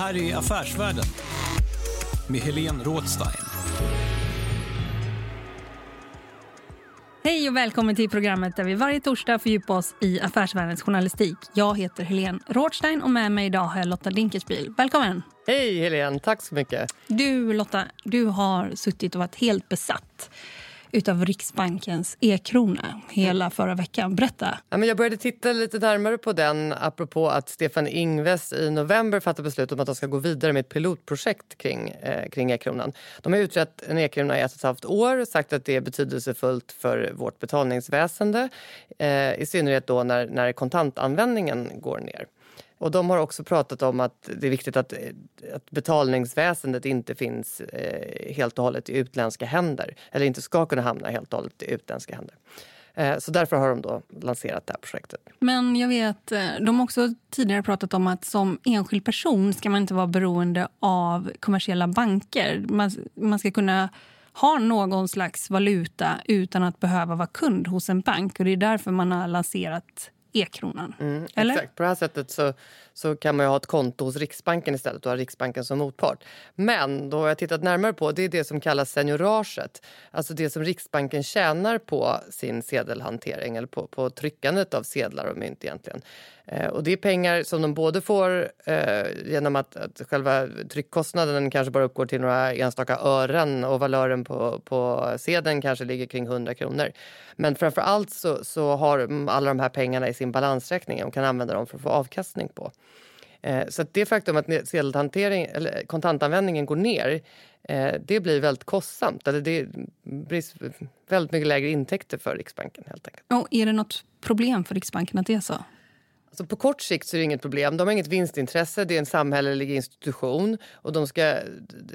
Här är Affärsvärlden med Helene Rådstein. Hej och välkommen till programmet där vi varje torsdag fördjupar oss i affärsvärldens journalistik. Jag heter Helene Rådstein och med mig idag har jag Lotta Dinkelspiel. Välkommen! Hej Helene, tack så mycket. Du Lotta, du har suttit och varit helt besatt utav Riksbankens e-krona hela förra veckan. Berätta. Ja, men jag började titta lite närmare på den apropå att Stefan Ingves i november fattade beslut om att de ska gå vidare med ett pilotprojekt kring, eh, kring e-kronan. De har utrett en e-krona i ett och ett halvt år sagt att det är betydelsefullt för vårt betalningsväsende eh, i synnerhet då när, när kontantanvändningen går ner. Och de har också pratat om att det är viktigt att, att betalningsväsendet inte finns eh, helt och hållet i utländska händer. Eller inte ska kunna hamna helt och hållet i utländska händer. Eh, så därför har de då lanserat det här projektet. Men jag vet, eh, de har också tidigare pratat om att som enskild person ska man inte vara beroende av kommersiella banker. Man, man ska kunna ha någon slags valuta utan att behöva vara kund hos en bank. Och Det är därför man har lanserat e-kronan. Mm, Eller? Exakt. På det här sättet så, så kan man ha ett konto hos Riksbanken istället och ha Riksbanken som motpart. Men då har jag tittat närmare på det är det som kallas senioraget. Alltså det som Riksbanken tjänar på sin sedelhantering eller på, på tryckandet av sedlar och mynt egentligen. Eh, och det är pengar som de både får eh, genom att, att själva tryckkostnaden kanske bara uppgår till några enstaka ören och valören på, på sedeln kanske ligger kring 100 kronor. Men framför allt så, så har alla de här pengarna i sin balansräkning och kan använda dem för att få avkastning på. Eh, så det faktum att sedelhantering, eller kontantanvändningen går ner eh, det blir väldigt kostsamt. Eller det blir väldigt mycket lägre intäkter för Riksbanken. helt enkelt. Och är det något problem för Riksbanken att det är så? Alltså på kort sikt så är det inget problem. De har inget vinstintresse, det är en samhällelig institution. och de ska,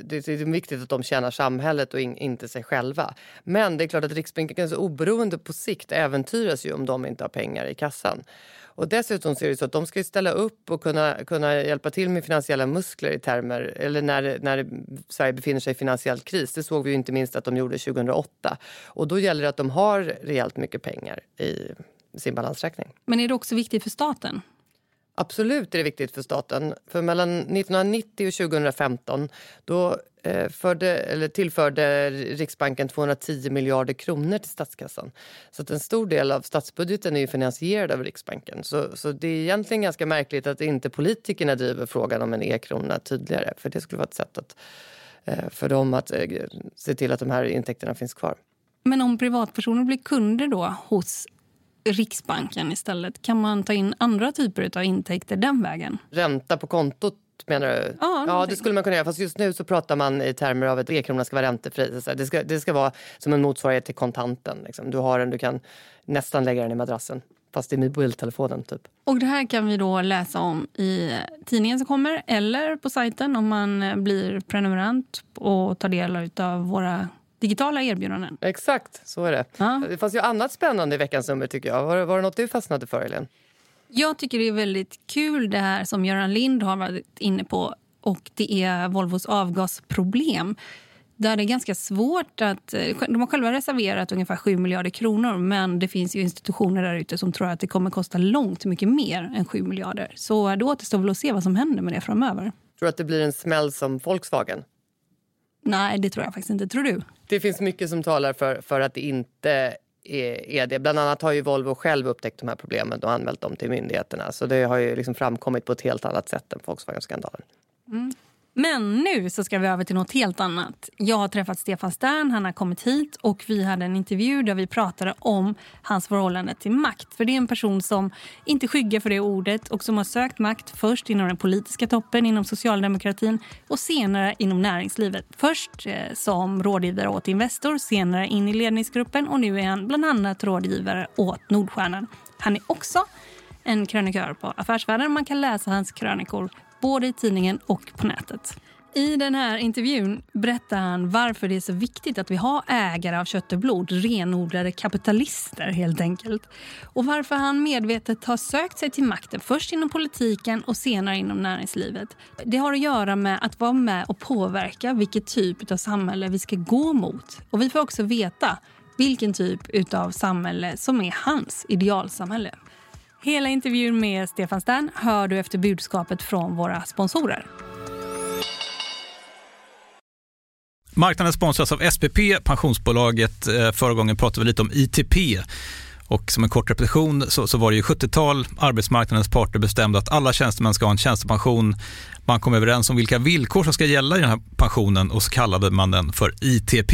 Det är viktigt att de tjänar samhället och in, inte sig själva. Men det är klart att Riksbankens oberoende på sikt äventyras ju om de inte har pengar i kassan. Och dessutom så är det så att de ska ställa upp och kunna, kunna hjälpa till med finansiella muskler i termer, eller när, när Sverige befinner sig i finansiell kris. Det såg vi inte minst att de gjorde 2008. Och då gäller det att de har rejält mycket pengar i sin balansräkning. Men är det också viktigt för staten? Absolut är det viktigt för staten. För mellan 1990 och 2015 då eh, förde, eller tillförde Riksbanken 210 miljarder kronor till statskassan. Så att en stor del av statsbudgeten är finansierad av Riksbanken. Så, så det är egentligen ganska märkligt att inte politikerna driver frågan om en e-krona tydligare. För det skulle vara ett sätt att, eh, för dem att eh, se till att de här intäkterna finns kvar. Men om privatpersoner blir kunder då hos Riksbanken istället? Kan man ta in andra typer av intäkter den vägen? Ränta på kontot menar du? Ja, ja, det skulle man kunna göra. Fast just nu så pratar man i termer av att e-krona ska vara räntefri. Det ska, det ska vara som en motsvarighet till kontanten. Liksom. Du har den, du kan nästan lägga den i madrassen. Fast i mobiltelefonen typ. Och det här kan vi då läsa om i tidningen som kommer eller på sajten om man blir prenumerant och tar del av våra digitala erbjudanden. Exakt, så är det. Ja. Det fanns ju annat spännande i veckans nummer tycker jag. Var, var det något du fastnade för, Elin? Jag tycker det är väldigt kul det här som Göran Lind har varit inne på och det är Volvos avgasproblem. Där det är ganska svårt att... De har själva reserverat ungefär 7 miljarder kronor men det finns ju institutioner där ute som tror att det kommer kosta långt mycket mer än 7 miljarder. Så det återstår väl att se vad som händer med det framöver. Tror du att det blir en smäll som Volkswagen? Nej, det tror jag faktiskt inte. Tror du? Det finns mycket som talar för, för att det inte är, är det. Bland annat har ju Volvo själv upptäckt de här problemen och anmält dem till myndigheterna. Så det har ju liksom framkommit på ett helt annat sätt än Volkswagen-skandalen. Mm. Men nu så ska vi över till något helt annat. Jag har träffat Stefan Stern, han har kommit hit och vi hade en intervju där vi pratade om hans förhållande till makt. För det är en person som inte skyggar för det ordet och som har sökt makt först inom den politiska toppen, inom socialdemokratin och senare inom näringslivet. Först eh, som rådgivare åt Investor, senare in i ledningsgruppen och nu är han bland annat rådgivare åt Nordstjärnan. Han är också en krönikör på Affärsvärlden. Man kan läsa hans krönikor både i tidningen och på nätet. I den här intervjun berättar han varför det är så viktigt att vi har ägare av kött och blod, renodlade kapitalister helt enkelt. Och varför han medvetet har sökt sig till makten, först inom politiken och senare inom näringslivet. Det har att göra med att vara med och påverka vilket typ av samhälle vi ska gå mot. Och vi får också veta vilken typ av samhälle som är hans idealsamhälle. Hela intervjun med Stefan Stern hör du efter budskapet från våra sponsorer. Marknaden sponsras av SPP, pensionsbolaget. Eh, förra gången pratade vi lite om ITP. Och som en kort repetition så, så var det ju 70-tal, arbetsmarknadens parter bestämde att alla tjänstemän ska ha en tjänstepension. Man kom överens om vilka villkor som ska gälla i den här pensionen och så kallade man den för ITP.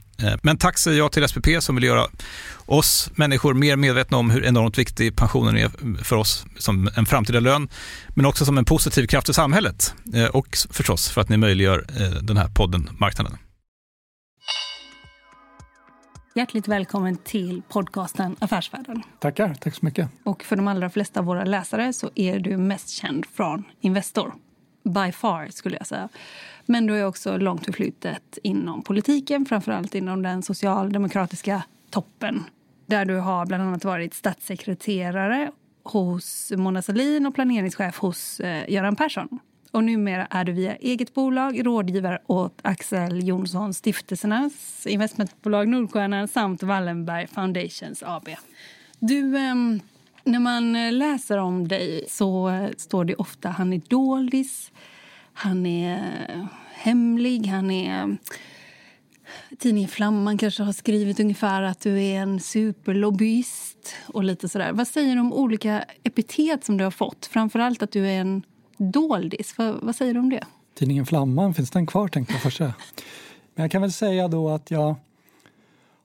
Eh, men tack säger jag till SPP som vill göra oss människor mer medvetna om hur enormt viktig pensionen är för oss som en framtida lön, men också som en positiv kraft i samhället eh, och förstås för att ni möjliggör eh, den här podden Marknaden. Hjärtligt välkommen till podcasten Affärsvärlden. Tackar, tack så mycket. Och för de allra flesta av våra läsare så är du mest känd från Investor. By far, skulle jag säga. Men du är också långt förflutet inom politiken, framförallt inom den socialdemokratiska toppen. Där du har bland annat varit statssekreterare hos Mona Sahlin och planeringschef hos eh, Göran Persson. Och numera är du via eget bolag rådgivare åt Axel Jonsson Stiftelsernas investmentbolag Nordstjärnan samt Wallenberg Foundations AB. Du, eh, när man läser om dig så eh, står det ofta han är doldis, han är eh, hemlig, han är Tidningen Flamman kanske har skrivit ungefär att du är en superlobbyist och lite sådär. Vad säger du om olika epitet som du har fått? Framförallt att du är en doldis. Vad, vad säger du om det? Tidningen Flamman, finns den kvar tänkte jag först Men jag kan väl säga då att jag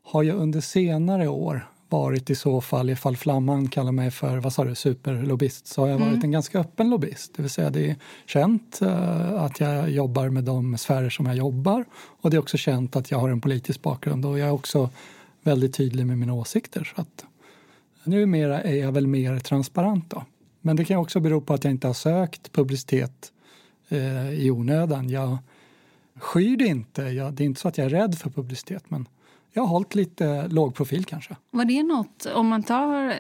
har ju under senare år varit i så fall, ifall Flamman kallar mig för vad sa du, superlobbyist, så har jag varit mm. en ganska öppen lobbyist. Det vill säga det är känt uh, att jag jobbar med de sfärer som jag jobbar och det är också känt att jag har en politisk bakgrund och jag är också väldigt tydlig med mina åsikter. Så att, numera är jag väl mer transparent då. Men det kan också bero på att jag inte har sökt publicitet uh, i onödan. Jag skyr det inte. Jag, det är inte så att jag är rädd för publicitet men jag har hållit lite låg profil kanske. Var det något, om man tar eh,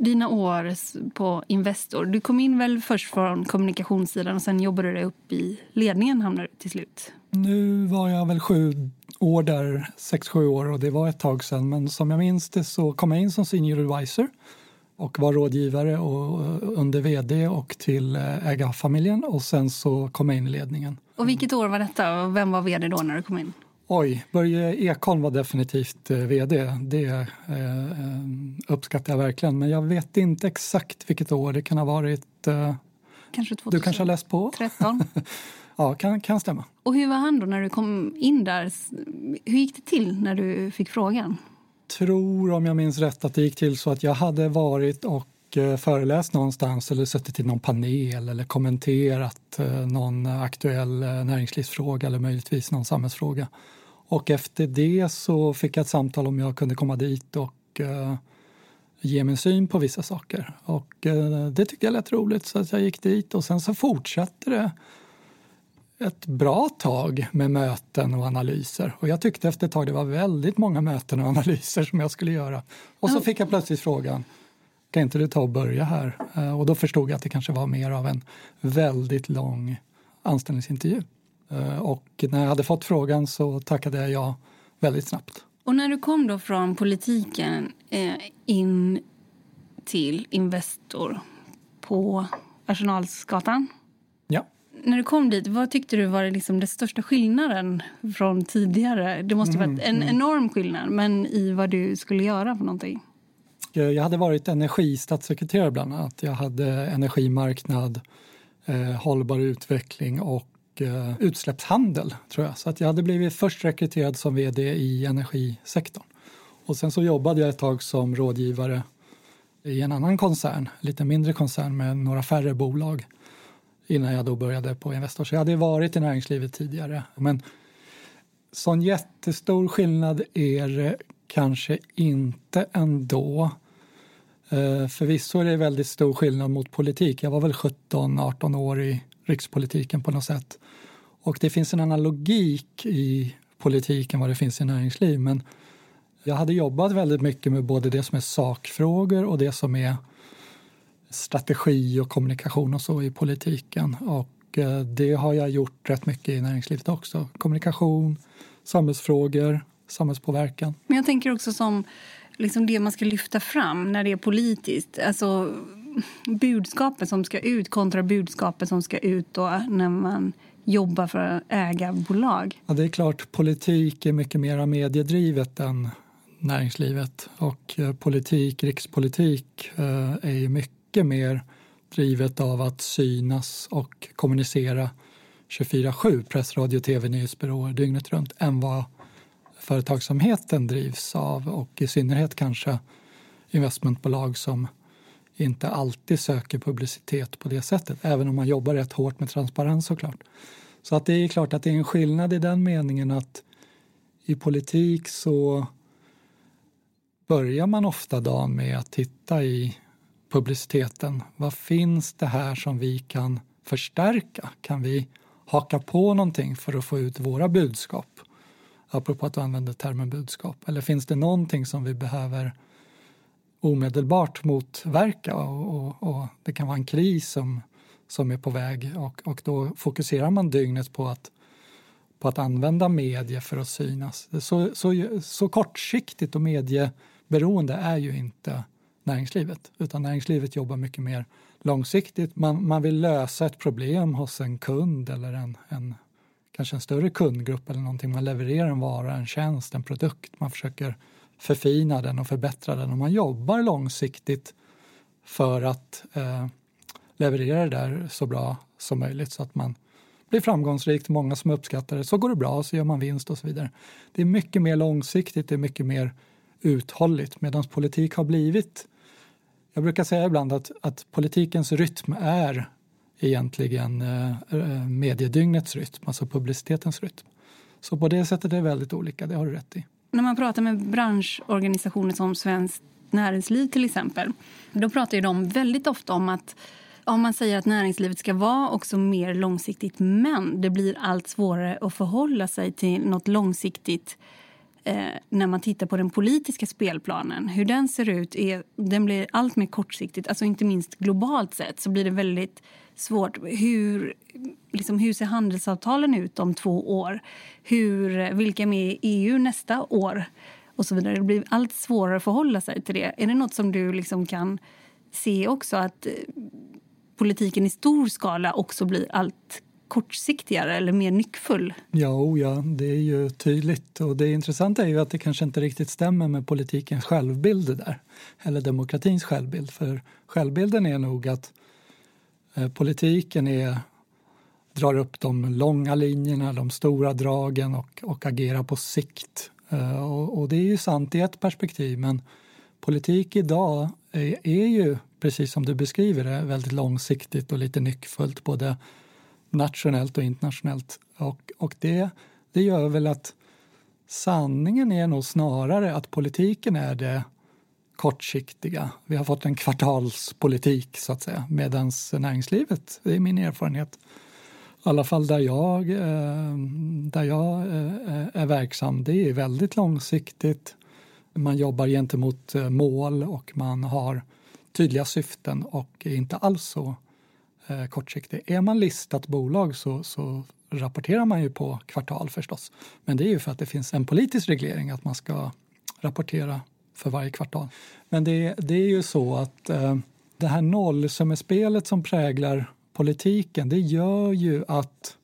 dina år på Investor. Du kom in väl först från kommunikationssidan och sen jobbade du dig upp i ledningen hamnade till slut? Nu var jag väl sju år där, sex, sju år och det var ett tag sedan. Men som jag minns det så kom jag in som senior advisor och var rådgivare och under vd och till eh, ägarfamiljen och sen så kom jag in i ledningen. Och vilket år var detta och vem var vd då när du kom in? Oj, Börje Ekholm var definitivt eh, vd. Det eh, uppskattar jag verkligen. Men jag vet inte exakt vilket år. Det kan ha varit... Eh, kanske 2013? Du kanske har läst på? 13. ja, kan, kan stämma. Och hur var han då när du kom in där? Hur gick det till när du fick frågan? tror, om jag minns rätt, att det gick till så att jag hade varit och eh, föreläst någonstans eller suttit i någon panel eller kommenterat eh, någon aktuell näringslivsfråga eller möjligtvis någon samhällsfråga. Och efter det så fick jag ett samtal om jag kunde komma dit och ge min syn på vissa saker. Och det tyckte jag lät roligt så att jag gick dit och sen så fortsatte det ett bra tag med möten och analyser. Och jag tyckte efter ett tag det var väldigt många möten och analyser som jag skulle göra. Och så fick jag plötsligt frågan, kan inte du ta och börja här? Eh, och då förstod jag att det kanske var mer av en väldigt lång anställningsintervju. Eh, och när jag hade fått frågan så tackade jag ja väldigt snabbt. Och när du kom då från politiken eh, in till Investor på Arsenalsgatan när du kom dit, vad tyckte du var liksom den största skillnaden från tidigare? Det måste mm, varit en mm. enorm skillnad, men i vad du skulle göra för någonting? Jag hade varit energistatssekreterare bland annat. Jag hade energimarknad, eh, hållbar utveckling och eh, utsläppshandel, tror jag. Så att jag hade blivit först rekryterad som vd i energisektorn. Och sen så jobbade jag ett tag som rådgivare i en annan koncern, lite mindre koncern med några färre bolag innan jag då började på Investor. Så jag hade varit i näringslivet tidigare. Men sån jättestor skillnad är det kanske inte ändå. Eh, förvisso är det väldigt stor skillnad mot politik. Jag var väl 17-18 år i rikspolitiken på något sätt. Och det finns en annan logik i politiken vad det finns i näringsliv. Men jag hade jobbat väldigt mycket med både det som är sakfrågor och det som är strategi och kommunikation och så i politiken. Och eh, det har jag gjort rätt mycket i näringslivet också. Kommunikation, samhällsfrågor, samhällspåverkan. Men jag tänker också som liksom det man ska lyfta fram när det är politiskt. Alltså budskapet som ska ut kontra budskapet som ska ut då när man jobbar för att äga bolag. Ja, det är klart, politik är mycket mer mediedrivet än näringslivet. Och eh, politik, rikspolitik, eh, är mycket mycket mer drivet av att synas och kommunicera 24-7, press, radio, tv, nyhetsbyråer dygnet runt än vad företagsamheten drivs av och i synnerhet kanske investmentbolag som inte alltid söker publicitet på det sättet, även om man jobbar rätt hårt med transparens såklart. Så att det är klart att det är en skillnad i den meningen att i politik så börjar man ofta dagen med att titta i publiciteten. Vad finns det här som vi kan förstärka? Kan vi haka på någonting för att få ut våra budskap? Apropå att du använder termen budskap. Eller finns det någonting som vi behöver omedelbart motverka och, och, och det kan vara en kris som, som är på väg och, och då fokuserar man dygnet på att, på att använda medier för att synas. Så, så, så kortsiktigt och medieberoende är ju inte näringslivet. Utan näringslivet jobbar mycket mer långsiktigt. Man, man vill lösa ett problem hos en kund eller en, en, kanske en större kundgrupp eller någonting. Man levererar en vara, en tjänst, en produkt. Man försöker förfina den och förbättra den och man jobbar långsiktigt för att eh, leverera det där så bra som möjligt så att man blir framgångsrikt, många som uppskattar det. Så går det bra, så gör man vinst och så vidare. Det är mycket mer långsiktigt, det är mycket mer uthålligt medan politik har blivit jag brukar säga ibland att, att politikens rytm är egentligen eh, eh, mediedygnets rytm, alltså publicitetens rytm. Så på det sättet är det väldigt olika, det har du rätt i. När man pratar med branschorganisationer som Svenskt Näringsliv till exempel, då pratar ju de väldigt ofta om att om man säger att näringslivet ska vara också mer långsiktigt men det blir allt svårare att förhålla sig till något långsiktigt eh, när man tittar på den politiska spelplanen, hur den ser ut, är, den blir allt mer kortsiktigt. Alltså inte minst globalt sett så blir det väldigt svårt. Hur, liksom, hur ser handelsavtalen ut om två år? Hur, vilka är med i EU nästa år? Och så vidare. Det blir allt svårare att förhålla sig till det. Är det något som du liksom kan se också att eh, politiken i stor skala också blir allt kortsiktigare eller mer nyckfull? Ja, oh ja, det är ju tydligt. Och det intressanta är ju att det kanske inte riktigt stämmer med politikens självbild där. Eller demokratins självbild. För självbilden är nog att Eh, politiken är, drar upp de långa linjerna, de stora dragen och, och agerar på sikt. Eh, och, och, det är ju sant i ett perspektiv men politik idag är, är ju, precis som du beskriver det, väldigt långsiktigt och lite nyckfullt både nationellt och internationellt. Och, och det, det gör väl att sanningen är nog snarare att politiken är det kortsiktiga. Vi har fått en kvartalspolitik så att säga medan näringslivet, det är min erfarenhet, i alla fall där jag, eh, där jag eh, är verksam, det är väldigt långsiktigt. Man jobbar gentemot eh, mål och man har tydliga syften och är inte alls så kortsiktig. Är man listat bolag så, så rapporterar man ju på kvartal förstås. Men det är ju för att det finns en politisk reglering att man ska rapportera för varje kvartal. Men det, det är ju så att eh, det här nollsummespelet som präglar politiken, det gör ju att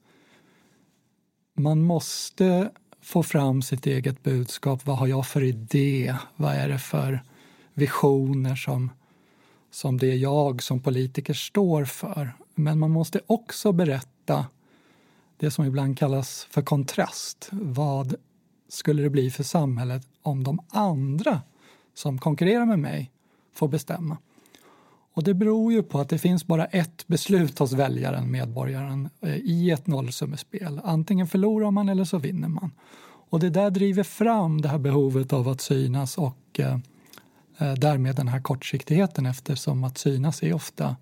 man måste få fram sitt eget budskap. Vad har jag för idé? Vad är det för visioner som, som det jag som politiker står för? Men man måste också berätta det som ibland kallas för kontrast. Vad skulle det bli för samhället om de andra som konkurrerar med mig får bestämma? Och det beror ju på att det finns bara ett beslut hos väljaren, medborgaren, eh, i ett nollsummespel. Antingen förlorar man eller så vinner man. Och det där driver fram det här behovet av att synas och eh, eh, därmed den här kortsiktigheten eftersom att synas är ofta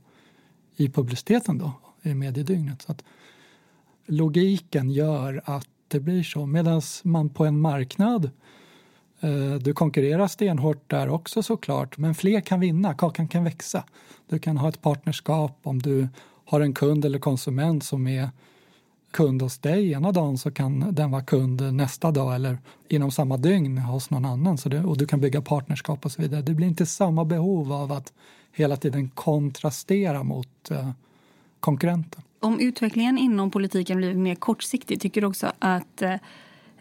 i publiciteten då, i mediedygnet. Så att logiken gör att det blir så. Medan man på en marknad Eh, Eh, du konkurrerar stenhårt där också såklart, men fler kan vinna, kakan kan växa. Du kan ha ett partnerskap om du har en kund eller konsument som är kund hos dig ena dagen så kan den vara kund nästa dag eller inom samma dygn hos någon annan. Så det, och du kan bygga partnerskap och så vidare. Det blir inte samma behov av att hela tiden kontrastera mot eh, konkurrenten. Om utvecklingen inom politiken blir mer kortsiktig, tycker du också att eh,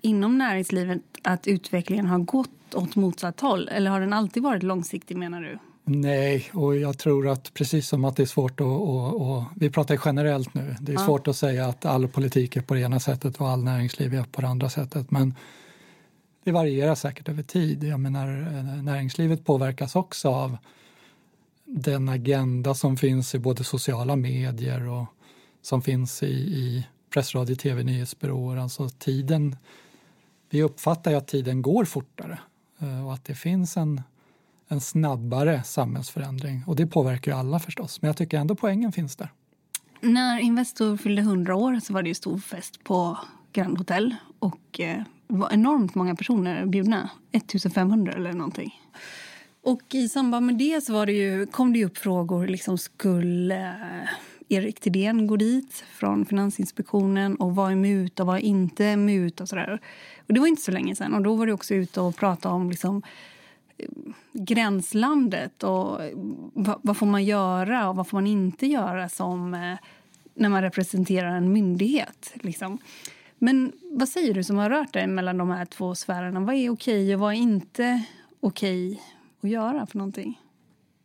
inom näringslivet att utvecklingen har gått åt motsatt håll? Eller har den alltid varit långsiktig menar du? Nej, och jag tror att precis som att det är svårt att... Och, och, vi pratar generellt nu. Det är ja. svårt att säga att all politik är på det ena sättet och all näringsliv är på det andra sättet. Men det varierar säkert över tid. Jag menar, eh, näringslivet påverkas också av den agenda som finns i både sociala medier och som finns i, i press, radio, tv, nyhetsbyråer. Alltså tiden vi uppfattar ju att tiden går fortare eh, och att det finns en, en snabbare samhällsförändring. Och det påverkar ju alla förstås, men jag tycker ändå poängen finns där. När Investor fyllde 100 år så var det ju stor fest på Grand Hotel och det var enormt många personer bjudna. 1500 eller någonting. Och i samband med det så var det ju, kom det upp frågor. Liksom skulle Erik Thedéen går dit från Finansinspektionen och vad är muta och vad är inte muta? och sådär. Och det var inte så länge sedan och då var du också ute och pratade om liksom, eh, gränslandet och eh, vad, får man göra och vad får man inte göra som eh, när man representerar en myndighet. Liksom. Men vad säger du som har rört dig mellan de här två sfärerna? Vad är okej och vad är inte okej att göra för någonting?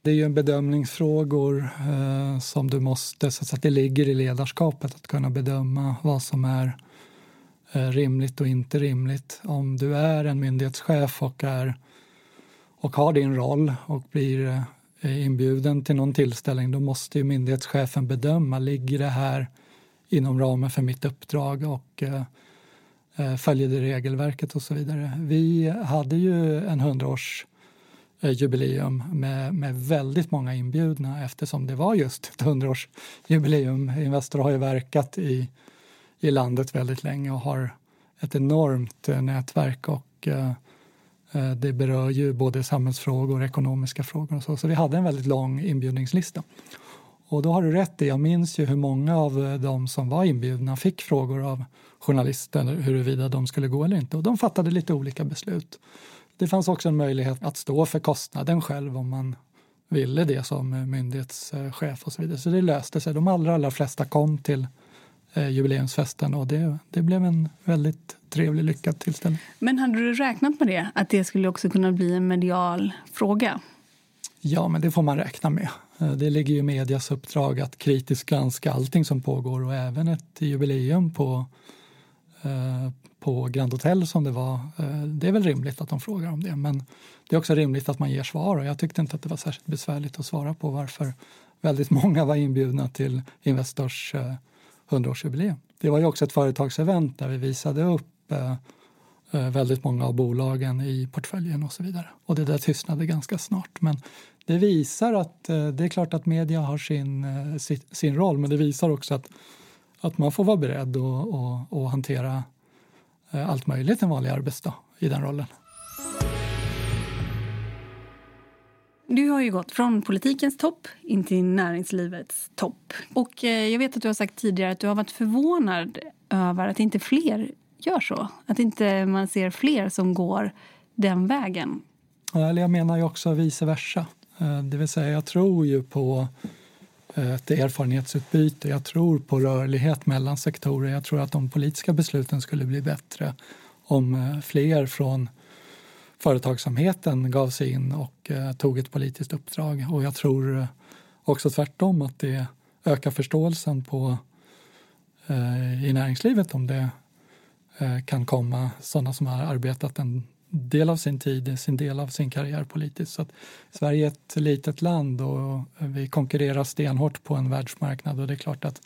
Det är ju en bedömningsfrågor eh, som du måste, så att det ligger i ledarskapet att kunna bedöma vad som är eh, rimligt och inte rimligt. Om du är en myndighetschef och, är, och har din roll och blir eh, inbjuden till någon tillställning då måste ju myndighetschefen bedöma, ligger det här inom ramen för mitt uppdrag och eh, eh följer det regelverket och så vidare. Vi hade ju en hundraårs Eh, jubileum med, med väldigt många inbjudna eftersom det var just ett hundraårsjubileum. Investor har ju verkat i, i landet väldigt länge och har ett enormt eh, nätverk och eh, eh, det berör ju både samhällsfrågor och ekonomiska frågor och så. Så vi hade en väldigt lång inbjudningslista. Och då har du rätt i, jag minns ju hur många av eh, de som var inbjudna fick frågor av journalister huruvida de skulle gå eller inte och de fattade lite olika beslut. Det fanns också en möjlighet att stå för kostnaden själv om man ville det som myndighetschef och så vidare. Så det löste sig. De allra, allra flesta kom till eh, jubileumsfesten och det, det blev en väldigt trevlig, lyckad tillställning. Men hade du räknat med det? Att det skulle också kunna bli en medial fråga? Ja, men det får man räkna med. Eh, det ligger ju i medias uppdrag att kritiskt granska allting som pågår och även ett jubileum på, eh, på Grand Hotel som det var. Eh, det är väl rimligt att de frågar om det, men det är också rimligt att man ger svar och jag tyckte inte att det var särskilt besvärligt att svara på varför väldigt många var inbjudna till Investors eh, 100-årsjubileum. Det var ju också ett företagsevent där vi visade upp eh, väldigt många av bolagen i portföljen och så vidare. Och det där tystnade ganska snart. Men det visar att det är klart att media har sin, sin roll men det visar också att, att man får vara beredd och, och, och hantera allt möjligt en vanlig arbetsdag i den rollen. Du har ju gått från politikens topp in till näringslivets topp. Och jag vet att du har sagt tidigare att du har varit förvånad över att inte fler gör så. Att inte man ser fler som går den vägen. Eller jag menar ju också vice versa. Eh, det vill säga, jag tror ju på eh, ett erfarenhetsutbyte. Jag tror på rörlighet mellan sektorer. Jag tror att de politiska besluten skulle bli bättre om eh, fler från företagsamheten gav sig in och eh, tog ett politiskt uppdrag. Och jag tror eh, också tvärtom att det ökar förståelsen på, i näringslivet om det kan komma sådana som har arbetat en del av sin tid, sin del av sin karriär politiskt. Så Sverige är ett litet land och vi konkurrerar stenhårt på en världsmarknad och det är klart att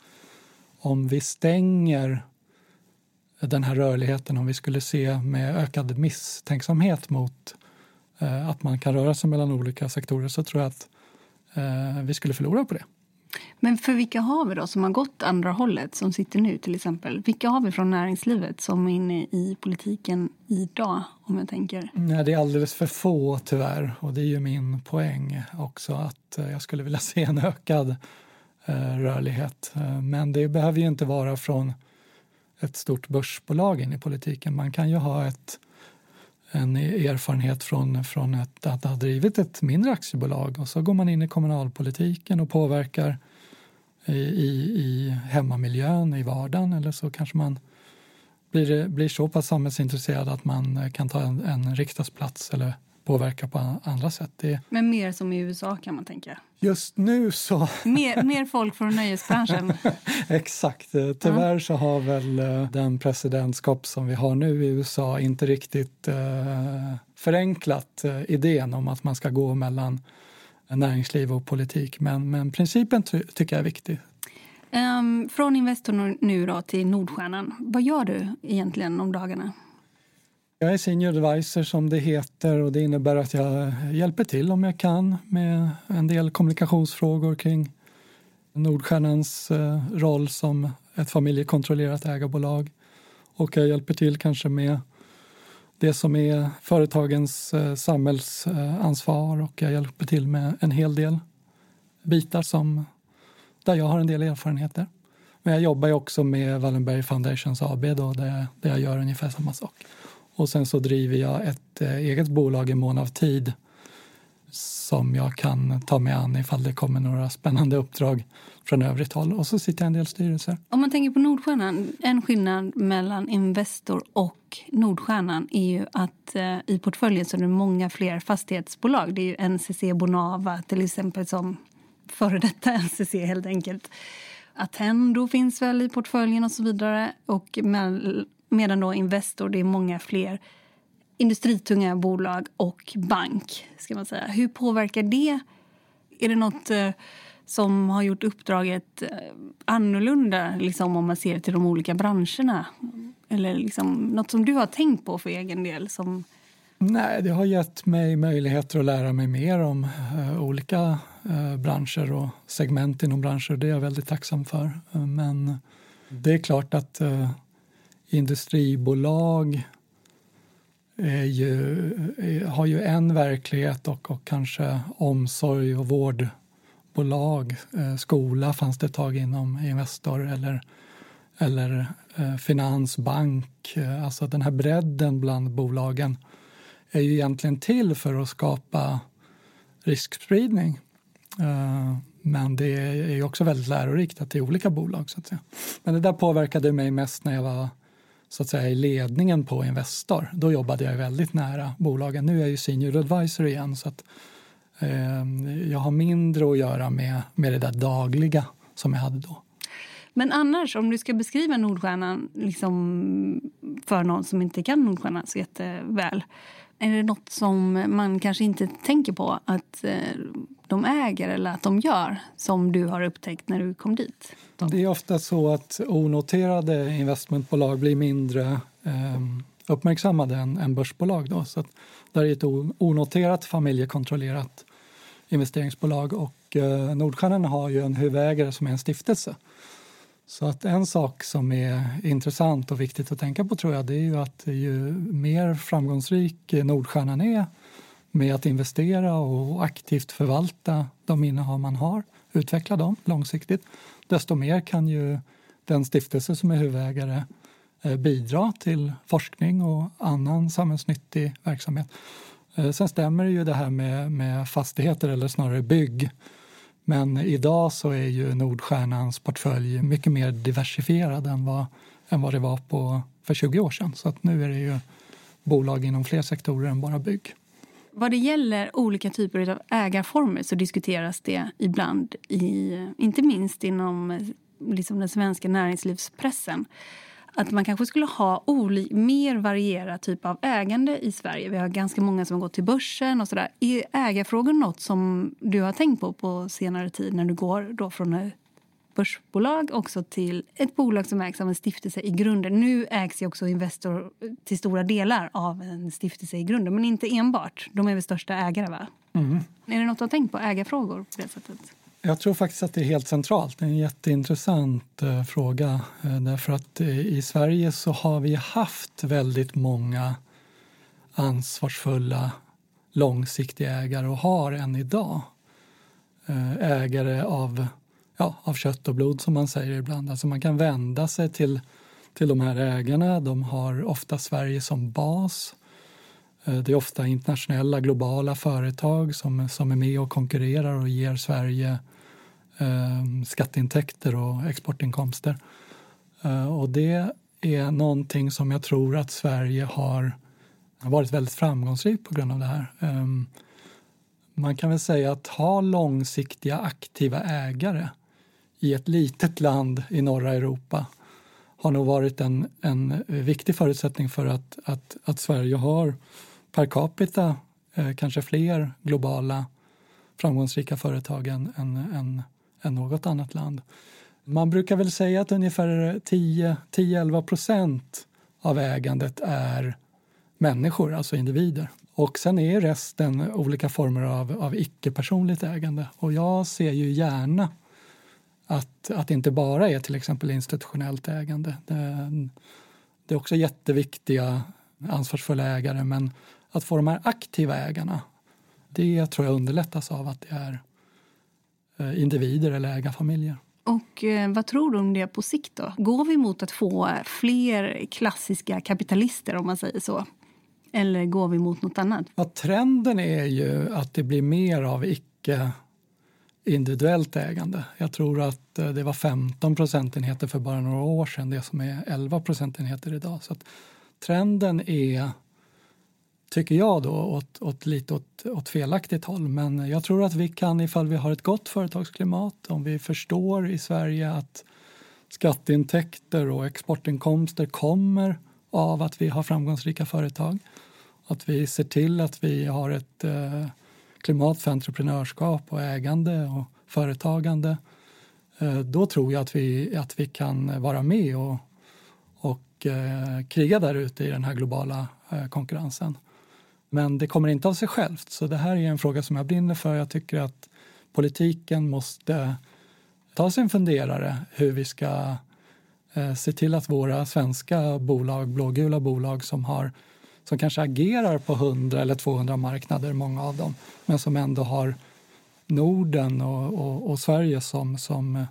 om vi stänger den här rörligheten, om vi skulle se med ökad misstänksamhet mot eh, att man kan röra sig mellan olika sektorer så tror jag att eh, vi skulle förlora på det. Men för vilka har vi då som har gått andra hållet, som sitter nu till exempel? Vilka har vi från näringslivet som är inne i politiken idag, om jag tänker? Nej, det är alldeles för få tyvärr och det är ju min poäng också att eh, jag skulle vilja se en ökad eh, rörlighet. Eh, men det behöver ju inte vara från ett stort börsbolag in i politiken. Man kan ju ha ett, en erfarenhet från, från ett, att ha drivit ett mindre aktiebolag. Och så går man in i kommunalpolitiken och påverkar i, i hemmamiljön, i vardagen. Eller så kanske man blir, blir så pass samhällsintresserad att man kan ta en, en riksdagsplats eller påverka på andra sätt. Det... Men mer som i USA kan man tänka? Just nu så... mer, mer folk från nöjesbranschen? Exakt. Tyvärr så har väl eh, den presidentskap som vi har nu i USA inte riktigt eh, förenklat eh, idén om att man ska gå mellan näringsliv och politik. Men, men principen ty tycker jag är viktig. Um, från Investor nu då till Nordstjärnan. Vad gör du egentligen om dagarna? Jag är senior advisor som det heter och det innebär att jag hjälper till om jag kan med en del kommunikationsfrågor kring Nordstjärnans eh, roll som ett familjekontrollerat ägarbolag. Och jag hjälper till kanske med det som är företagens eh, samhällsansvar och jag hjälper till med en hel del bitar som, där jag har en del erfarenheter. Men jag jobbar också med Wallenberg Foundations AB då, där, där jag gör ungefär samma sak. Och sen så driver jag ett eh, eget bolag i mån av tid som jag kan ta mig an ifall det kommer några spännande uppdrag från övrigt håll. Och så sitter jag i en del styrelser. Om man tänker på Nordstjärnan, en skillnad mellan Investor och Nordstjärnan är ju att eh, i portföljen så är det många fler fastighetsbolag. Det är ju NCC Bonava till exempel som före detta NCC helt enkelt. Attendo finns väl i portföljen och så vidare. Och medan då Investor, det är många fler industritunga bolag och bank. ska man säga. Hur påverkar det? Är det nåt eh, som har gjort uppdraget eh, annorlunda liksom, om man ser till de olika branscherna? Eller liksom, något som du har tänkt på för egen del? Som... Nej, det har gett mig möjligheter att lära mig mer om uh, olika uh, branscher och segment inom branscher. Det är jag väldigt tacksam för. Uh, men det är klart att industribolag är ju, har ju en verklighet och, och kanske omsorg och vårdbolag. Eh, skola fanns det ett tag inom Investor eller, eller eh, finans, bank. Eh, alltså den här bredden bland bolagen är ju egentligen till för att skapa riskspridning. Eh, men det är också väldigt lärorikt att det är olika bolag. Så att säga. Men det där påverkade mig mest när jag var så att säga, i ledningen på Investor. Då jobbade jag väldigt nära bolagen. Nu är jag ju senior advisor igen så att eh, jag har mindre att göra med, med det där dagliga som jag hade då. Men annars, om du ska beskriva Nordstjärnan liksom för någon som inte kan Nordstjärnan så jätteväl. Är det nåt som man kanske inte tänker på att eh, de äger eller att de gör som du har upptäckt när du kom dit? Det är ofta så att onoterade investmentbolag blir mindre eh, uppmärksammade än, än börsbolag. Då. Så att där är ett onoterat familjekontrollerat investeringsbolag och eh, Nordstjärnan har ju en huvudägare som är en stiftelse. Så att en sak som är intressant och viktigt att tänka på tror jag det är ju att ju mer framgångsrik Nordstjärnan är med att investera och aktivt förvalta de innehav man har, utveckla dem långsiktigt, desto mer kan ju den stiftelse som är huvudägare eh, bidra till forskning och annan samhällsnyttig verksamhet. Eh, sen stämmer ju det här med, med fastigheter, eller snarare bygg. Men idag så är ju Nordstjärnans portfölj mycket mer diversifierad än vad, än vad det var på, för 20 år sedan. Så att nu är det ju bolag inom fler sektorer än bara bygg. Vad det gäller olika typer av ägarformer så diskuteras det ibland, i, inte minst inom liksom den svenska näringslivspressen att man kanske skulle ha mer varierad typ av ägande i Sverige. Vi har ganska många som har gått till börsen och sådär. Är ägarfrågor något som du har tänkt på på senare tid när du går då från ett börsbolag också till ett bolag som ägs av en stiftelse i grunden. Nu ägs ju också Investor till stora delar av en stiftelse i grunden, men inte enbart. De är väl största ägare, va? Mm. Är det något du har tänkt på, ägarfrågor på det sättet? Jag tror faktiskt att det är helt centralt. Det är en jätteintressant eh, fråga. Eh, därför att eh, i Sverige så har vi haft väldigt många ansvarsfulla, långsiktiga ägare och har än idag eh, ägare av, ja, av kött och blod som man säger ibland. Alltså man kan vända sig till, till de här ägarna. De har ofta Sverige som bas. Eh, det är ofta internationella, globala företag som, som är med och konkurrerar och ger Sverige eh, skatteintäkter och exportinkomster. Eh, och det är någonting som jag tror att Sverige har varit väldigt framgångsrikt på grund av det här. Eh, man kan väl säga att ha långsiktiga aktiva ägare i ett litet land i norra Europa har nog varit en, en viktig förutsättning för att, att, att Sverige har per capita eh, kanske fler globala framgångsrika företag än, än, än än något annat land. Man brukar väl säga att ungefär 10-11 procent av ägandet är människor, alltså individer. Och sen är resten olika former av, av icke-personligt ägande. Och jag ser ju gärna att, att det inte bara är till exempel institutionellt ägande. Det, det är också jätteviktiga ansvarsfulla ägare men att få de här aktiva ägarna det tror jag underlättas av att det är Eh, individer eller ägarfamiljer. Och eh, vad tror du om det på sikt då? Går vi mot att få fler klassiska kapitalister om man säger så? Eller går vi mot något annat? Ja, trenden är ju att det blir mer av icke individuellt ägande. Jag tror att eh, det var 15 procentenheter för bara några år sedan, det som är 11 procentenheter idag. Så trenden är tycker jag då, åt, åt lite åt, åt felaktigt håll. Men jag tror att vi kan, ifall vi har ett gott företagsklimat, om vi förstår i Sverige att skatteintäkter och exportinkomster kommer av att vi har framgångsrika företag. Att vi ser till att vi har ett eh, klimat för entreprenörskap och ägande och företagande. Eh, då tror jag att vi, att vi kan vara med och, och eh, kriga där ute i den här globala eh, konkurrensen. Men det kommer inte av sig självt. Så det här är en fråga som jag brinner för. Jag tycker att politiken måste ta sig en funderare hur vi ska eh, se till att våra svenska bolag, blågula bolag som har som kanske agerar på 100 eller 200 marknader, många av dem, men som ändå har Norden och, och, och Sverige som, som,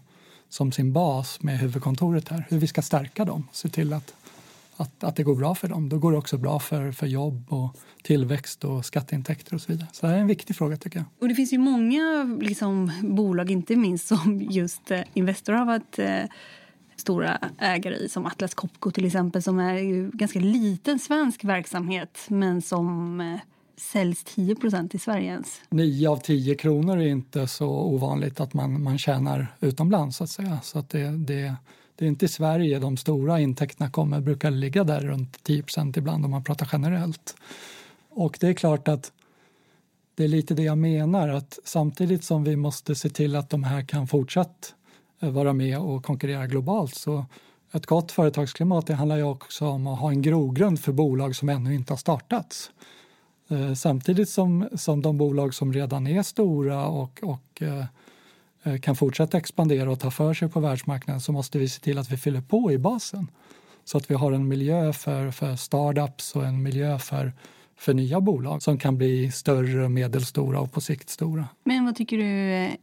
som sin bas med huvudkontoret här. Hur vi ska stärka dem, se till att, att, att det går bra för dem. Då går det också bra för, för jobb och tillväxt och skatteintäkter och så vidare. Så det är en viktig fråga tycker jag. Och det finns ju många liksom, bolag, inte minst som just eh, Investor har varit eh, stora ägare i, som Atlas Copco till exempel, som är ju ganska liten svensk verksamhet men som eh, säljs 10% i Sverige ens. Nio av tio kronor är inte så ovanligt att man, man tjänar utomlands. Så att säga. Så att det, det, det är inte i Sverige de stora intäkterna kommer. brukar ligga där runt 10% ibland om man pratar generellt. Och det är klart att det är lite det jag menar att samtidigt som vi måste se till att de här kan fortsatt eh, vara med och konkurrera globalt så ett gott företagsklimat det handlar ju också om att ha en grogrund för bolag som ännu inte har startats. Eh, samtidigt som, som de bolag som redan är stora och, och eh, kan fortsätta expandera och ta för sig på världsmarknaden så måste vi se till att vi fyller på i basen. Så att vi har en miljö för, för startups och en miljö för, för nya bolag som kan bli större, medelstora och på sikt stora. Men vad tycker du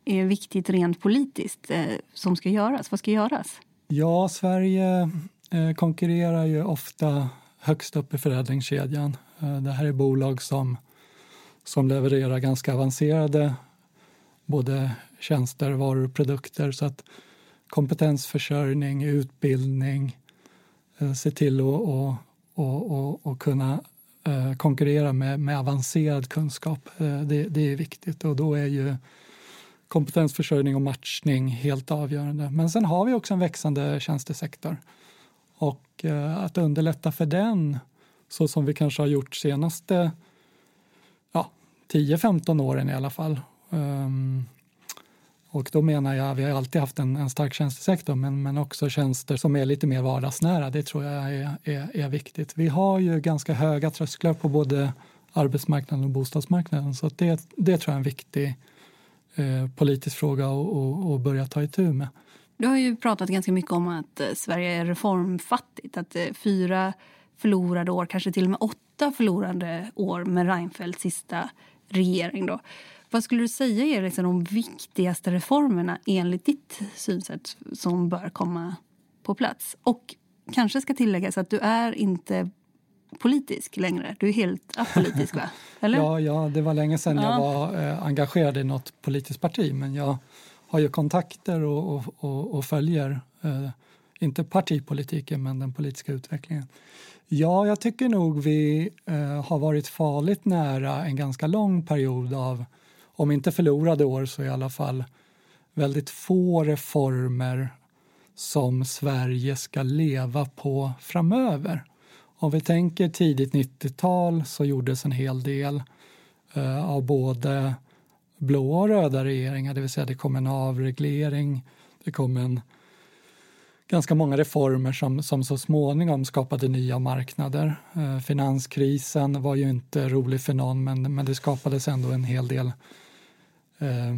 är viktigt rent politiskt som ska göras? Vad ska göras? Ja, Sverige konkurrerar ju ofta högst upp i förädlingskedjan Eh, det här är bolag som, som levererar ganska avancerade både tjänster, varor och produkter. Så att kompetensförsörjning, utbildning, eh, se till att och, och, och, och kunna eh, konkurrera med, med avancerad kunskap. Eh, det, det, är viktigt och då är ju kompetensförsörjning och matchning helt avgörande. Men sen har vi också en växande tjänstesektor och att underlätta för den så som vi kanske har gjort senaste ja, 10-15 åren i alla fall. Ehm, och då menar jag, vi har alltid haft en, en stark tjänstesektor men, men också tjänster som är lite mer vardagsnära. Det tror jag är, är, är viktigt. Vi har ju ganska höga trösklar på både arbetsmarknaden och bostadsmarknaden så det, det tror jag är en viktig eh, politisk fråga att börja ta itu med. Du har ju pratat ganska mycket om att eh, Sverige är reformfattigt. Att eh, fyra förlorade år, kanske till och med åtta förlorade år med Reinfeldts sista regering. Då. Vad skulle du säga är liksom de viktigaste reformerna enligt ditt synsätt som bör komma på plats? Och kanske ska tilläggas att du är inte politisk längre. Du är helt apolitisk, va? Eller? ja, ja, det var länge sedan ja. jag var eh, engagerad i något politiskt parti men jag har ju kontakter och, och, och, och följer eh, inte partipolitiken, men den politiska utvecklingen. Ja, jag tycker nog vi eh, har varit farligt nära en ganska lång period av, om inte förlorade år, så i alla fall väldigt få reformer som Sverige ska leva på framöver. Om vi tänker tidigt 90-tal så gjordes en hel del eh, av både blå och röda regeringar, det vill säga det kom en avreglering, det kom en ganska många reformer som, som så småningom skapade nya marknader. Eh, finanskrisen var ju inte rolig för någon men, men det skapades ändå en hel del eh,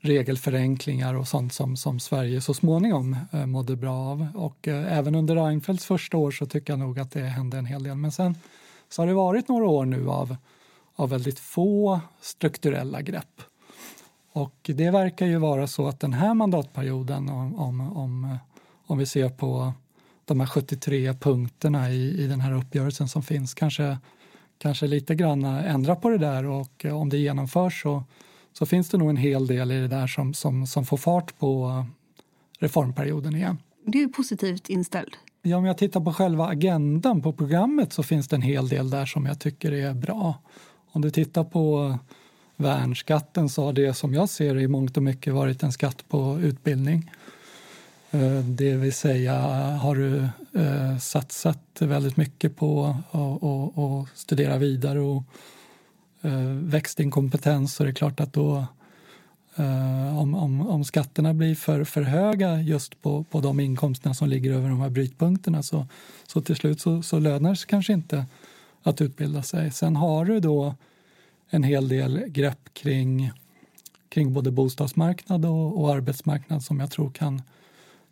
regelförenklingar och sånt som, som Sverige så småningom eh, mådde bra av. Och eh, även under Reinfeldts första år så tycker jag nog att det hände en hel del. Men sen så har det varit några år nu av, av väldigt få strukturella grepp. Och det verkar ju vara så att den här mandatperioden, om, om, om, eh, om vi ser på de här 73 punkterna i, i den här uppgörelsen som finns, kanske, kanske lite grann eh, ändra på det där och eh, om det genomförs så, så finns det nog en hel del i det där som, som, som får fart på reformperioden igen. Du är positivt inställd. Ja, om jag tittar på själva agendan på programmet så finns det en hel del där som jag tycker är bra. Om du tittar på värnskatten så har det som jag ser i mångt och mycket varit en skatt på utbildning. Eh, det vill säga, har du eh, satsat väldigt mycket på att studera vidare och Eh, växt din kompetens så är det klart att då eh, om, om, om skatterna blir för, för höga just på, på de inkomsterna som ligger över de här brytpunkterna så, så till slut så, så lönar det sig kanske inte att utbilda sig. Sen har du då en hel del grepp kring, kring både bostadsmarknad och, och arbetsmarknad som jag tror kan,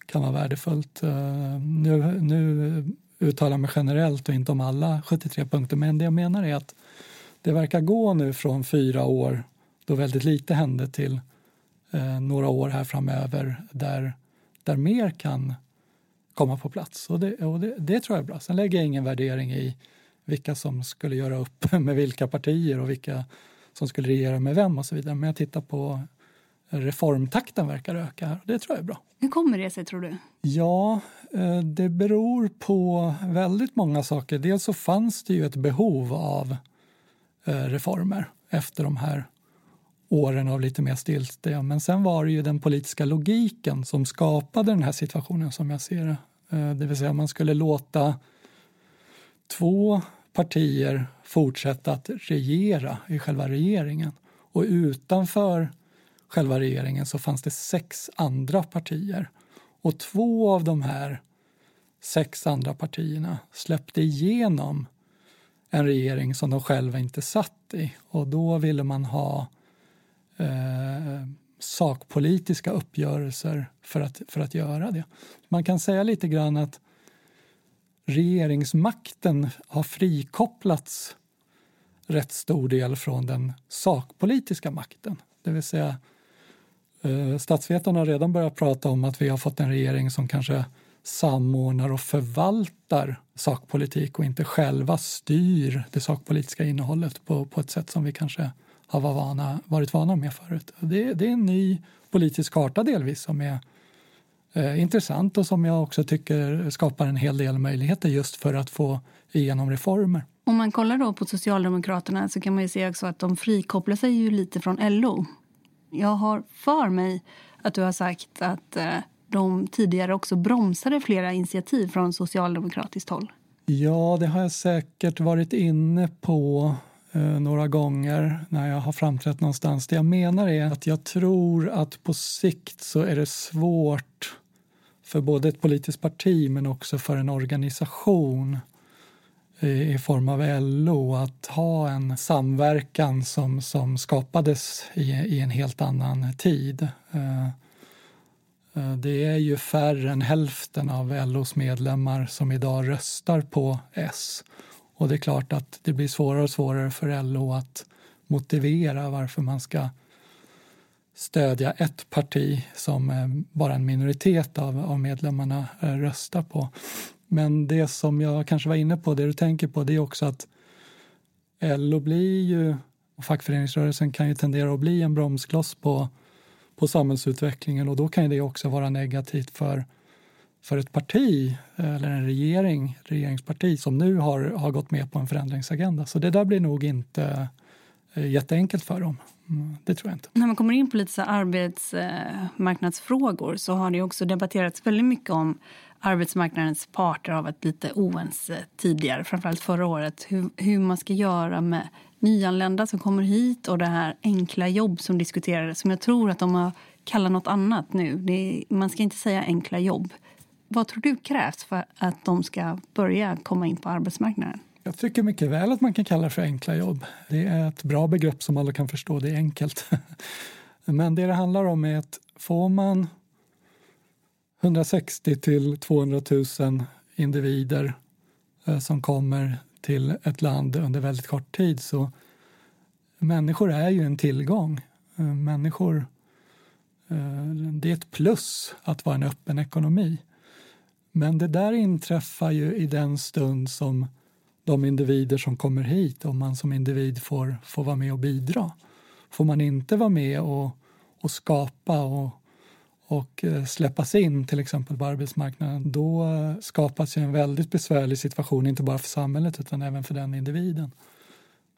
kan vara värdefullt. Uh, nu, nu jag mig generellt och inte om alla 73 punkter. Men det jag menar är att det verkar gå nu från fyra år då väldigt lite hände till eh, några år här framöver där, där mer kan komma på plats. Och, det, och det, det, tror jag är bra. Sen lägger jag ingen värdering i vilka som skulle göra upp med vilka partier och vilka som skulle regera med vem och så vidare. Men jag tittar på reformtakten verkar öka här. Det tror jag är bra. Hur kommer det sig tror du? Ja, eh, det beror på väldigt många saker. Dels så fanns det ju ett behov av Eh, reformer efter de här åren av lite mer stiltje. Men sen var det ju den politiska logiken som skapade den här situationen som jag ser det. Eh, det vill säga man skulle låta två partier fortsätta att regera i själva regeringen. Och utanför själva regeringen så fanns det sex andra partier. Och två av de här sex andra partierna släppte igenom en regering som de själva inte satt i. Och då ville man ha eh, sakpolitiska uppgörelser för att, för att göra det. Man kan säga lite grann att regeringsmakten har frikopplats rätt stor del från den sakpolitiska makten. Det vill säga eh, statsvetarna har redan börjat prata om att vi har fått en regering som kanske samordnar och förvaltar sakpolitik och inte själva styr det sakpolitiska innehållet på, på ett sätt som vi kanske har varit vana, varit vana med förut. Det, det är en ny politisk karta delvis som är eh, intressant och som jag också tycker skapar en hel del möjligheter just för att få igenom reformer. Om man kollar då på Socialdemokraterna så kan man ju se också att de frikopplar sig ju lite från LO. Jag har för mig att du har sagt att eh, de tidigare också bromsade flera initiativ från socialdemokratiskt håll. Ja, det har jag säkert varit inne på eh, några gånger när jag har framträtt någonstans. Det jag menar är att jag tror att på sikt så är det svårt för både ett politiskt parti men också för en organisation eh, i form av LO att ha en samverkan som, som skapades i, i en helt annan tid. Eh, eh, Eh, det är ju färre än hälften av LOs medlemmar som idag röstar på S. Och det är klart att det blir svårare och svårare för LO att motivera varför man ska stödja ett parti som eh, bara en minoritet av, av medlemmarna eh, röstar på. Men det som jag kanske var inne på, det du tänker på, det är också att LO blir ju, och fackföreningsrörelsen kan ju tendera att bli en bromskloss på, på samhällsutvecklingen och då kan det också vara negativt för, för ett parti eller en regering, regeringsparti som nu har, har gått med på en förändringsagenda. Så det där blir nog inte eh, jätteenkelt för dem. Mm, det tror jag inte. När man kommer in på lite arbetsmarknadsfrågor eh, så har det också debatterats väldigt mycket om arbetsmarknadens parter har varit lite oense eh, tidigare, framförallt förra året, hur, hur, man ska göra med nyanlända som kommer hit och det här enkla jobb som diskuterades, som jag tror att de har kallat något annat nu. Är, man ska inte säga enkla jobb. Vad tror du krävs för att de ska börja komma in på arbetsmarknaden? Jag tycker mycket väl att man kan kalla det för enkla jobb. Det är ett bra begrepp som alla kan förstå, det är enkelt. Men det det handlar om är att får man 160 till 200 000 individer eh, som kommer till ett land under väldigt kort tid. Så människor är ju en tillgång. Eh, människor, eh, det är ett plus att vara en öppen ekonomi. Men det där inträffar ju i den stund som de individer som kommer hit, om man som individ får, får vara med och bidra. Får man inte vara med och, och skapa och och eh, släppas in till exempel på arbetsmarknaden då eh, skapas ju en väldigt besvärlig situation, inte bara för samhället utan även för den individen.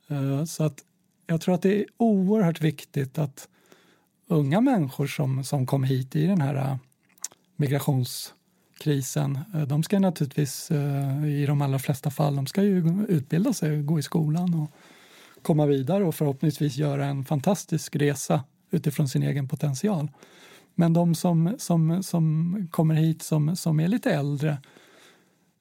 Eh, så att jag tror att det är oerhört viktigt att unga människor som, som kom hit i den här migrationskrisen, de ska naturligtvis i de allra flesta fall, de ska ju utbilda sig, gå i skolan och komma vidare och förhoppningsvis göra en fantastisk resa utifrån sin egen potential. Men de som, som, som kommer hit som, som är lite äldre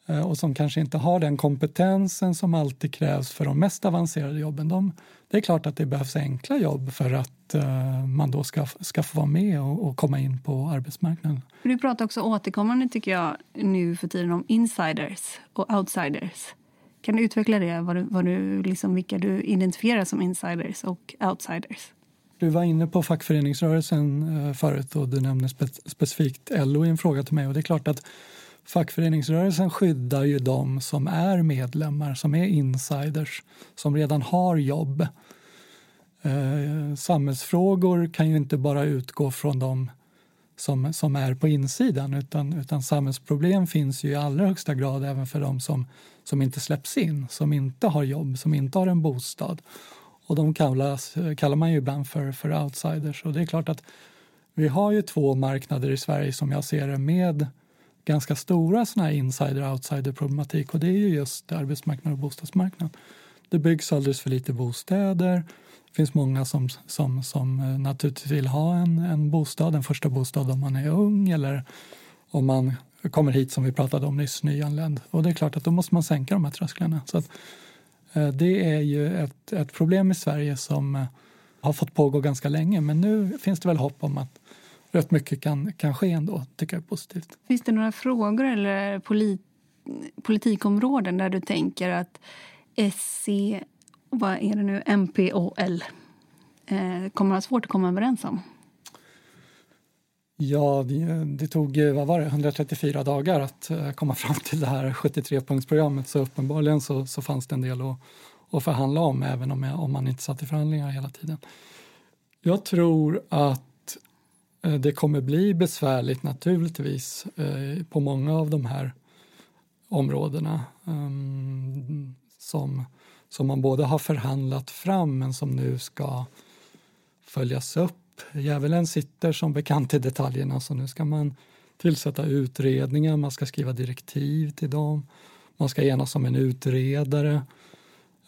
eh, och som kanske inte har den kompetensen som alltid krävs för de mest avancerade jobben. De, det är klart att det behövs enkla jobb för att uh, man då ska, ska få vara med och, och, komma in på arbetsmarknaden. Du pratar också återkommande tycker jag nu för tiden om insiders och outsiders. Kan du utveckla det, vad du, vad du, liksom, vilka du identifierar som insiders och outsiders? Du var inne på fackföreningsrörelsen eh, förut och du nämnde spe specifikt LO i en fråga till mig. Och det är klart att fackföreningsrörelsen skyddar ju de som är medlemmar, som är insiders, som redan har jobb. Eh, samhällsfrågor kan ju inte bara utgå från de som, som är på insidan utan, utan samhällsproblem finns ju i allra högsta grad även för de som, som inte släpps in, som inte har jobb, som inte har en bostad. Och de kallas, kallar man ju ibland för, för outsiders. Och det är klart att vi har ju två marknader i Sverige som jag ser det med ganska stora såna insider-outsider-problematik och det är ju just arbetsmarknad och bostadsmarknad. Det byggs alldeles för lite bostäder. Det finns många som, som, som eh, naturligtvis vill ha en, en bostad, en första bostad om man är ung eller om man kommer hit som vi pratade om nyss, nyanländ. Och det är klart att då måste man sänka de här trösklarna. Så att, Eh, det är ju ett, ett problem i Sverige som eh, har fått pågå ganska länge men nu finns det väl hopp om att rätt mycket kan, kan ske ändå, tycker jag är positivt. Finns det några frågor eller polit, politikområden där du tänker att SC, vad är det nu, MP och L eh, kommer att ha svårt att komma överens om? Ja, det, det, tog vad var det, 134 dagar att eh, komma fram till det här 73-punktsprogrammet så uppenbarligen så, så fanns det en del att, att förhandla om även om, jag, om man inte satt i förhandlingar hela tiden. Jag tror att eh, det kommer bli besvärligt naturligtvis eh, på många av de här områdena ehm, som, som man både har förhandlat fram men som nu ska följas upp Djävulen sitter som bekant i detaljerna så nu ska man tillsätta utredningar, man ska skriva direktiv till dem, man ska enas om en utredare,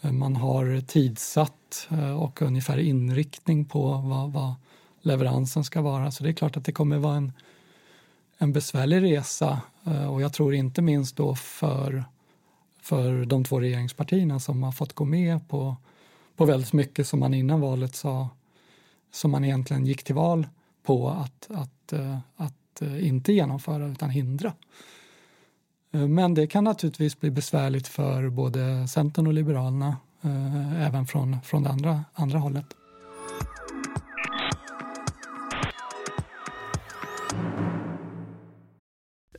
man har tidsatt eh, och ungefär inriktning på vad, vad leveransen ska vara. Så det är klart att det kommer vara en, en besvärlig resa eh, och jag tror inte minst då för, för de två regeringspartierna som har fått gå med på, på väldigt mycket som man innan valet sa som man egentligen gick till val på att, att, eh, att eh, inte genomföra utan hindra. Eh, men det kan naturligtvis bli besvärligt för både Centern och Liberalerna även från, från det andra, andra hållet.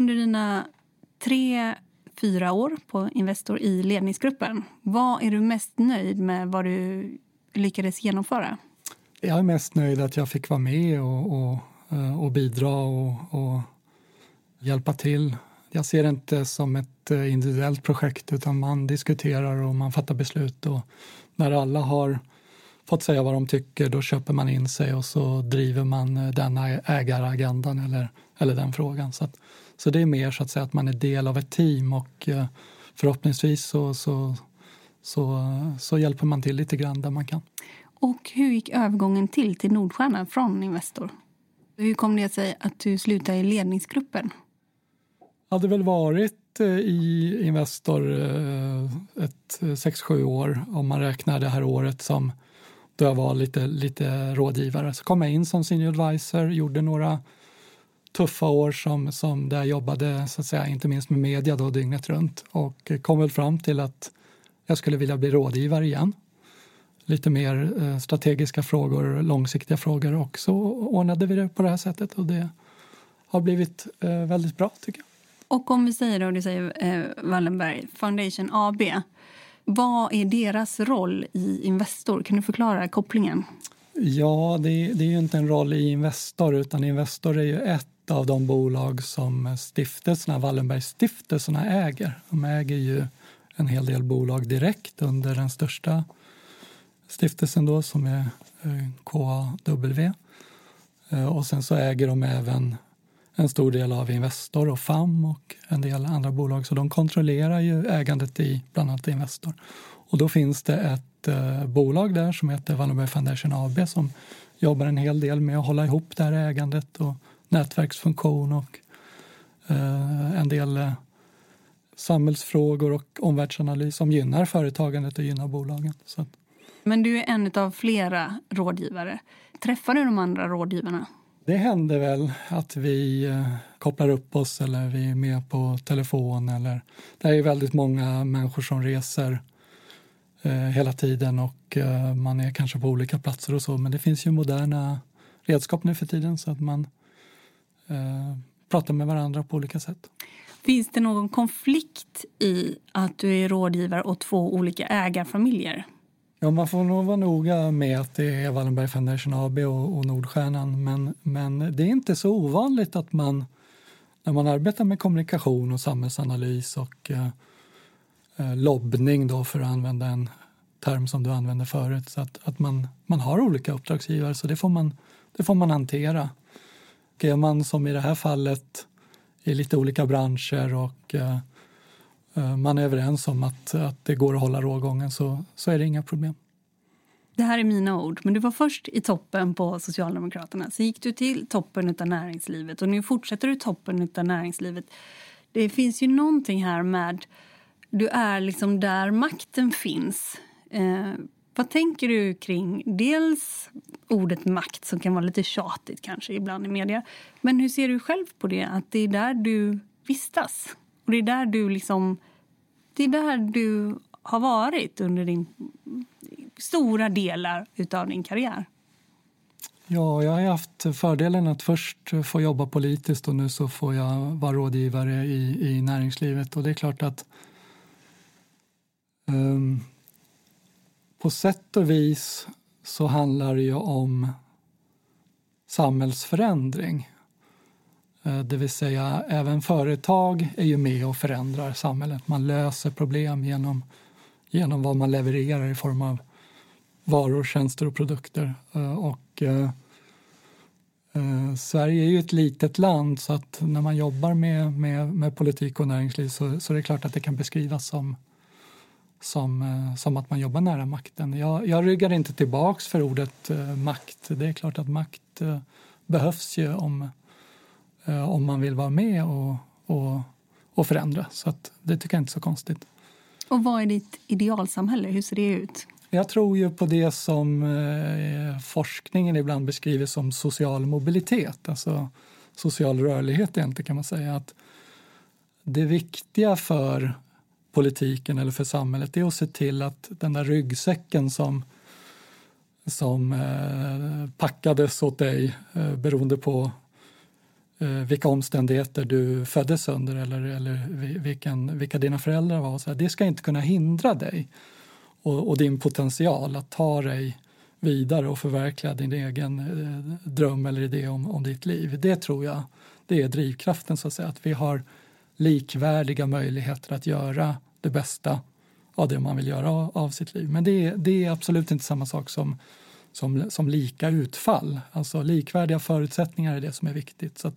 Under dina tre, fyra år på Investor i ledningsgruppen, vad är du mest nöjd med vad du lyckades genomföra? Jag är mest nöjd att jag fick vara med och, och, eh, och bidra och, och hjälpa till. Jag ser det inte som ett eh, individuellt projekt utan man diskuterar och man fattar beslut och när alla har fått säga vad de tycker, då köper man in sig och så driver man eh, den ägaragendan eller, eller den frågan. Så, att, så det är mer så att säga att man är del av ett team och eh, förhoppningsvis så, så, så, så hjälper man till lite grann där man kan. Och hur gick övergången till till Nordstjärna från Investor? Hur kom det sig att du slutade i ledningsgruppen? Jag hade väl varit eh, i Investor ett 6-7 år om man räknar det här året som då jag var lite, lite rådgivare. Så kom jag in som senior advisor, gjorde några tuffa år som, som där jag jobbade så att säga, inte minst med media då, dygnet runt och kom väl fram till att jag skulle vilja bli rådgivare igen. Lite mer eh, strategiska frågor, långsiktiga frågor och så ordnade vi det på det här sättet och det har blivit eh, väldigt bra tycker jag. Och om vi säger då, du säger eh, Wallenberg Foundation AB. Vad är deras roll i Investor? Kan du förklara kopplingen? Ja, det, det är ju inte en roll i Investor utan Investor är ju ett av de bolag som stiftelserna, Wallenbergstiftelserna äger. De äger ju en hel del bolag direkt under den största stiftelsen då som är eh, KAW. Eh, och sen så äger de även en stor del av Investor och FAM och en del andra bolag. Så de kontrollerar ju ägandet i bland annat Investor. Och då finns det ett eh, bolag där som heter Wallenberg Foundation AB som jobbar en hel del med att hålla ihop det här ägandet och nätverksfunktion och eh, en del eh, samhällsfrågor och omvärldsanalys som gynnar företagandet och gynnar bolagen. Så. Men du är en av flera rådgivare. Träffar du de andra rådgivarna? Det händer väl att vi eh, kopplar upp oss eller vi är med på telefon. Eller, det är väldigt många människor som reser hela tiden och man är kanske på olika platser och så. Men det finns ju moderna redskap nu för tiden så att man eh, pratar med varandra på olika sätt. Finns det någon konflikt i att du är rådgivare åt två olika ägarfamiljer? Ja, man får nog vara noga med att det är Wallenberg Foundation AB och, och Nordstjärnan. Men, men det är inte så ovanligt att man när man arbetar med kommunikation och samhällsanalys och eh, eh, lobbning då för att använda en term som du använde förut. Så att, att man, man har olika uppdragsgivare så det får man, det får man hantera. Och är man som i det här fallet i lite olika branscher och eh, eh, man är överens om att, att det går att hålla rågången så, så är det inga problem. Det här är mina ord, men du var först i toppen på Socialdemokraterna. Sen gick du till toppen av näringslivet och nu fortsätter du toppen av näringslivet. Det finns ju någonting här med... Du är liksom där makten finns. Eh, vad tänker du kring dels ordet makt som kan vara lite tjatigt kanske ibland i media. Men hur ser du själv på det? Att det är där du vistas? Och det är där du liksom... Det är där du har varit under din stora delar av din karriär. Ja, jag har haft fördelen att först få jobba politiskt och nu så får jag vara rådgivare i, i näringslivet. Och det är klart att um, på sätt och vis så handlar det ju om samhällsförändring. Eh, det vill säga även företag är ju med och förändrar samhället. Man löser problem genom, genom vad man levererar i form av varor, tjänster och produkter. Eh, och, eh, eh, Sverige är ju ett litet land så att när man jobbar med, med, med politik och näringsliv så, så är det klart att det kan beskrivas som, som, som att man jobbar nära makten. Jag, jag ryggar inte tillbaks för ordet eh, makt. Det är klart att makt eh, behövs ju om Eh, om man vill vara med och, och, och förändra. Så det tycker jag inte är så konstigt. Och vad är ditt idealsamhälle? Hur ser det ut? Jag tror ju på det som eh, forskningen ibland beskriver som social mobilitet, alltså social rörlighet egentligen kan man säga. Att det viktiga för politiken eller för samhället är att se till att den där ryggsäcken som, som eh, packades åt dig eh, beroende på Eh, vilka omständigheter du föddes under eller, eller vilken, vilka dina föräldrar var. Så här, det ska inte kunna hindra dig och, och, din potential att ta dig vidare och förverkliga din egen eh, dröm eller idé om, om ditt liv. Det tror jag det är drivkraften, så att säga. Att vi har likvärdiga möjligheter att göra det bästa av det man vill göra av sitt liv. Men det, det är absolut inte samma sak som, som, som lika utfall. Alltså likvärdiga förutsättningar är det som är viktigt. Så att,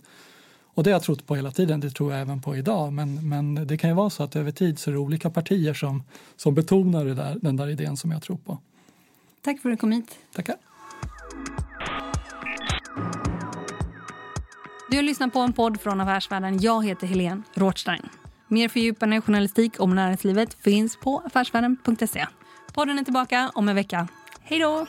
och det har jag trott på hela tiden, det tror jag även på idag. Men, men det kan ju vara så att över tid så är det olika partier som, som betonar där, den där idén som jag tror på. Tack för att du kom hit. Tackar. Du har lyssnat på en podd från Affärsvärlden. Jag heter Helene Rothstein. Mer fördjupande journalistik om näringslivet finns på affärsvärlden.se. Podden är tillbaka om en vecka. Hej då!